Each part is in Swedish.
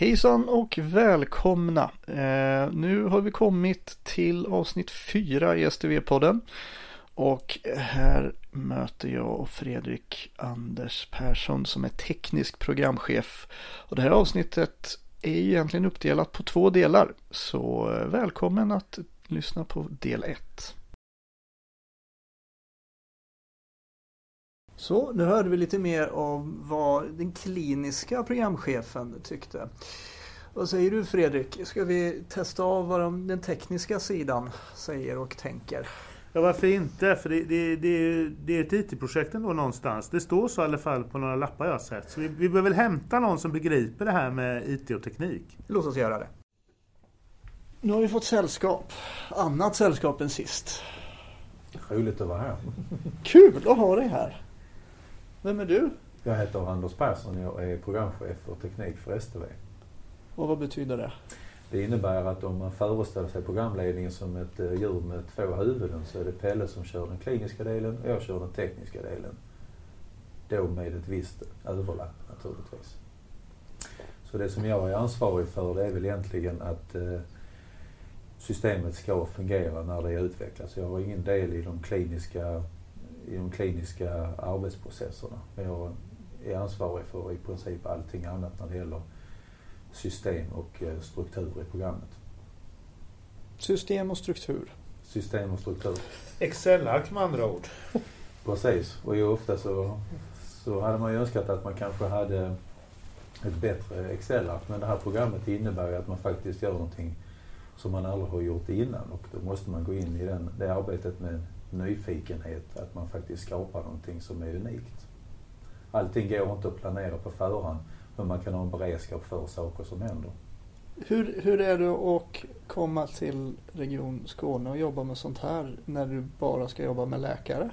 Hejsan och välkomna! Eh, nu har vi kommit till avsnitt 4 i STV-podden. Och här möter jag och Fredrik Anders Persson som är teknisk programchef. Och det här avsnittet är egentligen uppdelat på två delar. Så eh, välkommen att lyssna på del 1. Så, nu hörde vi lite mer om vad den kliniska programchefen tyckte. Vad säger du Fredrik? Ska vi testa av vad de, den tekniska sidan säger och tänker? Ja, varför inte? För det, det, det, det är ett IT-projekt ändå någonstans. Det står så i alla fall på några lappar jag har sett. Så vi, vi behöver väl hämta någon som begriper det här med IT och teknik. Låt oss göra det. Nu har vi fått sällskap. Annat sällskap än sist. Roligt att vara här. Kul att ha dig här. Vem är du? Jag heter Anders Persson. Jag är programchef för teknik för STV. Och vad betyder det? Det innebär att om man föreställer sig programledningen som ett eh, djur med två huvuden så är det Pelle som kör den kliniska delen och jag kör den tekniska delen. Då med ett visst överlapp naturligtvis. Så det som jag är ansvarig för det är väl egentligen att eh, systemet ska fungera när det utvecklas. Jag har ingen del i de kliniska, i de kliniska arbetsprocesserna. Men jag är ansvarig för i princip allting annat när det gäller system och eh, struktur i programmet. System och struktur. System och struktur. Excel-ark med andra ord. Precis. Och ju ofta så, så hade man ju önskat att man kanske hade ett bättre Excel-ark. Men det här programmet innebär ju att man faktiskt gör någonting som man aldrig har gjort innan och då måste man gå in i den, det arbetet med nyfikenhet, att man faktiskt skapar någonting som är unikt. Allting går inte att planera på förhand men man kan ha en beredskap för saker som händer. Hur, hur är det att komma till Region Skåne och jobba med sånt här när du bara ska jobba med läkare?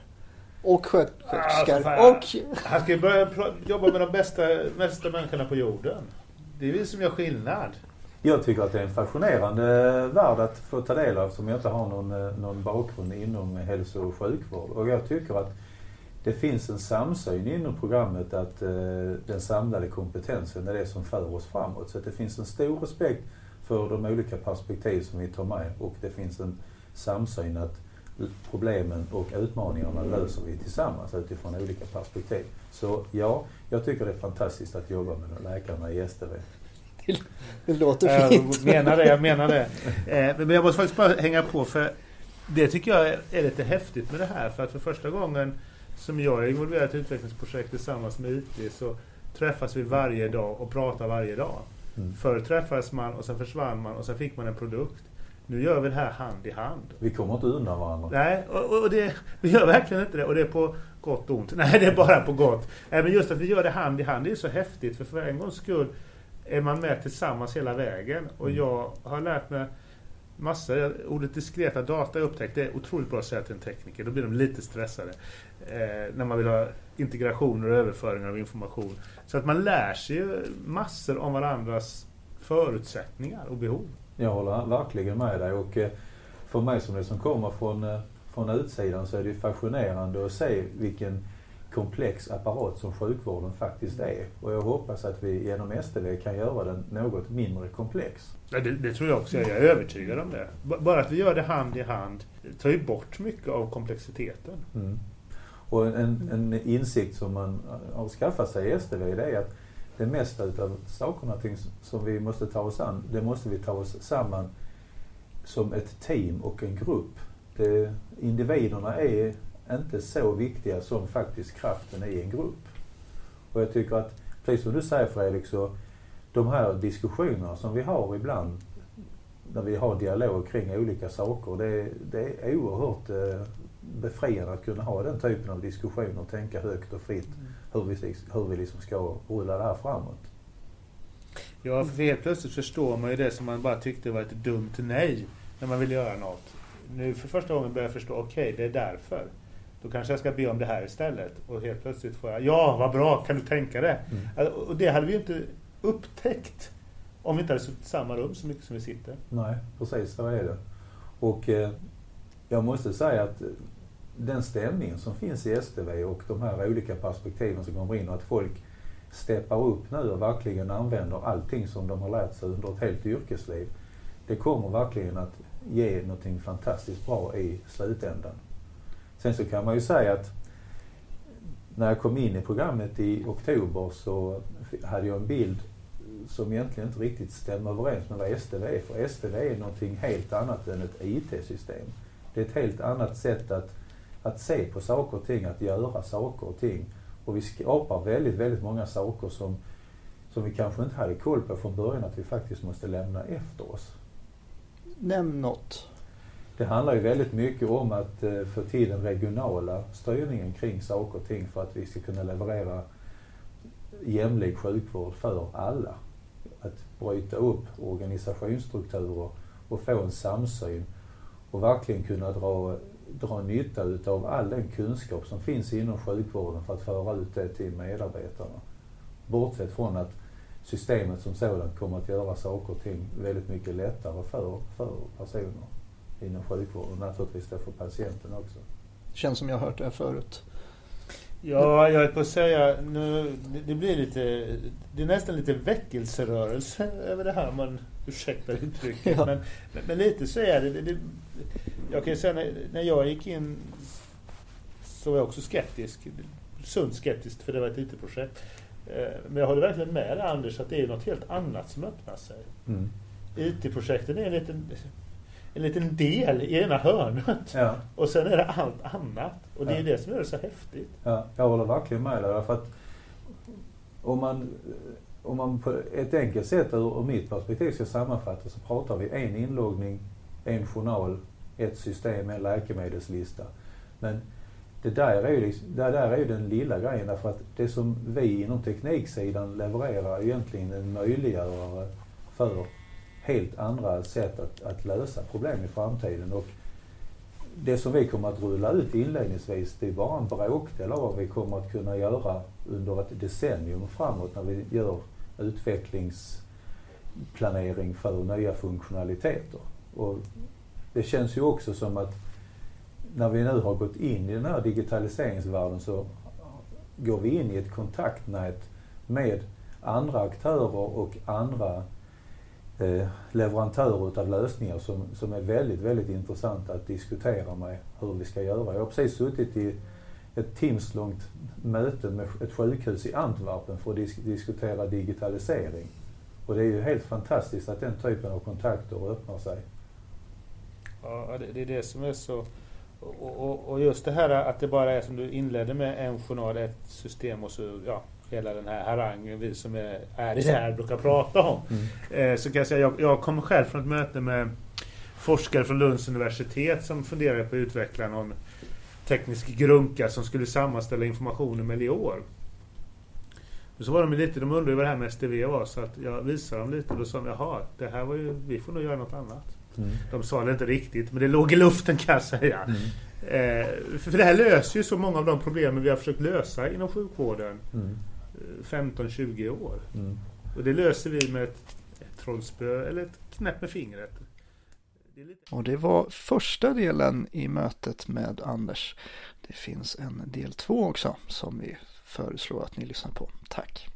Och sköterskor. Ah, och... Han ska ju börja jobba med de bästa, bästa människorna på jorden. Det är vi som gör skillnad. Jag tycker att det är en fascinerande värld att få ta del av som jag inte har någon, eh, någon bakgrund inom hälso och sjukvård. Och jag tycker att det finns en samsyn inom programmet att eh, den samlade kompetensen är det som för oss framåt. Så att det finns en stor respekt för de olika perspektiv som vi tar med och det finns en samsyn att problemen och utmaningarna löser vi tillsammans utifrån olika perspektiv. Så ja, jag tycker det är fantastiskt att jobba med läkarna i STV. Det låter fint. Jag menar det, jag menar det. Eh, men jag måste faktiskt bara hänga på för det tycker jag är lite häftigt med det här. För att för första gången som jag är involverad i ett utvecklingsprojekt tillsammans med IT så träffas vi varje dag och pratar varje dag. Mm. Förr träffades man och sen försvann man och sen fick man en produkt. Nu gör vi det här hand i hand. Vi kommer inte undan varandra. Nej, och, och det, vi gör verkligen inte det. Och det är på gott och ont. Nej, det är bara på gott. Men just att vi gör det hand i hand, det är så häftigt. För för en gångs skull är man med tillsammans hela vägen. Och mm. jag har lärt mig massor. Ordet diskreta data jag upptäckt, det är otroligt bra att säga till en tekniker. Då blir de lite stressade. Eh, när man vill ha integrationer och överföringar av information. Så att man lär sig ju massor om varandras förutsättningar och behov. Jag håller verkligen med dig och eh, för mig som det som kommer från, eh, från utsidan så är det fascinerande att se vilken komplex apparat som sjukvården faktiskt är. Och jag hoppas att vi genom STV kan göra den något mindre komplex. Ja, det, det, tror jag också. Jag är övertygad om det. Bara att vi gör det hand i hand tar ju bort mycket av komplexiteten. Mm. Och en, en insikt som man har skaffat sig i STV det är att det mesta av sakerna som vi måste ta oss an, det måste vi ta oss samman som ett team och en grupp. Det, individerna är inte så viktiga som faktiskt kraften i en grupp. Och jag tycker att, precis som du säger Fredrik, så de här diskussionerna som vi har ibland när vi har dialog kring olika saker, det, det är oerhört eh, befriande att kunna ha den typen av diskussioner och tänka högt och fritt mm. hur vi, hur vi liksom ska rulla det här framåt. Ja, för helt plötsligt förstår man ju det som man bara tyckte var ett dumt nej när man vill göra något. Nu för första gången börjar jag förstå, okej, okay, det är därför. Då kanske jag ska be om det här istället. Och helt plötsligt får jag, ja vad bra, kan du tänka det? Mm. Alltså, och det hade vi ju inte upptäckt om vi inte hade suttit i samma rum så mycket som vi sitter. Nej, precis så är det. Och eh, jag måste säga att den stämningen som finns i STV och de här olika perspektiven som kommer in och att folk steppar upp nu och verkligen använder allting som de har lärt sig under ett helt yrkesliv. Det kommer verkligen att ge någonting fantastiskt bra i slutändan. Sen så kan man ju säga att när jag kom in i programmet i oktober så hade jag en bild som egentligen inte riktigt stämmer överens med vad STV är. För STV är någonting helt annat än ett IT-system. Det är ett helt annat sätt att, att se på saker och ting, att göra saker och ting. Och vi skapar väldigt, väldigt många saker som, som vi kanske inte hade koll på från början att vi faktiskt måste lämna efter oss. Nämn något. Det handlar ju väldigt mycket om att eh, få till den regionala styrningen kring saker och ting för att vi ska kunna leverera jämlik sjukvård för alla. Att bryta upp organisationsstrukturer och få en samsyn och verkligen kunna dra, dra nytta utav all den kunskap som finns inom sjukvården för att föra ut det till medarbetarna. Bortsett från att systemet som sådant kommer att göra saker och ting väldigt mycket lättare för, för personer inom sjukvården. Naturligtvis då för patienten också. Känns som jag har hört det förut. Ja, jag är på att säga, nu, det blir lite, det är nästan lite väckelserörelse över det här, man ursäktar uttrycket. Ja. Men, men, men, lite så är det. det, det jag kan ju säga när, när jag gick in så var jag också skeptisk. Sunt skeptisk, för det var ett IT-projekt. Eh, men jag håller verkligen med dig Anders, att det är något helt annat som öppnar sig. Mm. IT-projekten är en liten en liten del i ena hörnet. Ja. Och sen är det allt annat. Och det är ja. det som gör det så häftigt. Ja, jag håller verkligen med dig. För att om man, om man på ett enkelt sätt ur, ur mitt perspektiv ska sammanfatta så pratar vi en inloggning, en journal, ett system, en läkemedelslista. Men det där är ju, liksom, det där är ju den lilla grejen därför att det som vi inom tekniksidan levererar är egentligen en möjliggörare för helt andra sätt att, att lösa problem i framtiden. Och det som vi kommer att rulla ut inledningsvis, det är bara en bråkdel av vad vi kommer att kunna göra under ett decennium framåt när vi gör utvecklingsplanering för nya funktionaliteter. Och det känns ju också som att när vi nu har gått in i den här digitaliseringsvärlden så går vi in i ett kontaktnät med andra aktörer och andra eh, leverantörer utav lösningar som, som är väldigt, väldigt intressanta att diskutera med hur vi ska göra. Jag har precis suttit i ett timslångt möte med ett sjukhus i Antwerpen för att disk diskutera digitalisering. Och det är ju helt fantastiskt att den typen av kontakter öppnar sig. Ja, det, det är det som är så... Och, och, och, just det här att det bara är som du inledde med, en journal, ett system och så ja, hela den här harangen vi som är, är i det här brukar prata om. Mm. Eh, så kan jag säga, jag, jag kommer själv från ett möte med forskare från Lunds universitet som funderar på att utveckla någon teknisk grunka som skulle sammanställa informationen med Lior. så var de lite, de undrade vad det här med STV var så att jag visade dem lite och då sa de, jaha, det här var ju, vi får nog göra något annat. Mm. De sa det inte riktigt, men det låg i luften kan jag säga. Mm. Eh, för det här löser ju så många av de problemen vi har försökt lösa inom sjukvården. Mm. 15-20 år. Mm. Och det löser vi med ett, ett trollspö eller ett knäpp med fingret. Det lite... Och det var första delen i mötet med Anders. Det finns en del två också som vi föreslår att ni lyssnar på. Tack!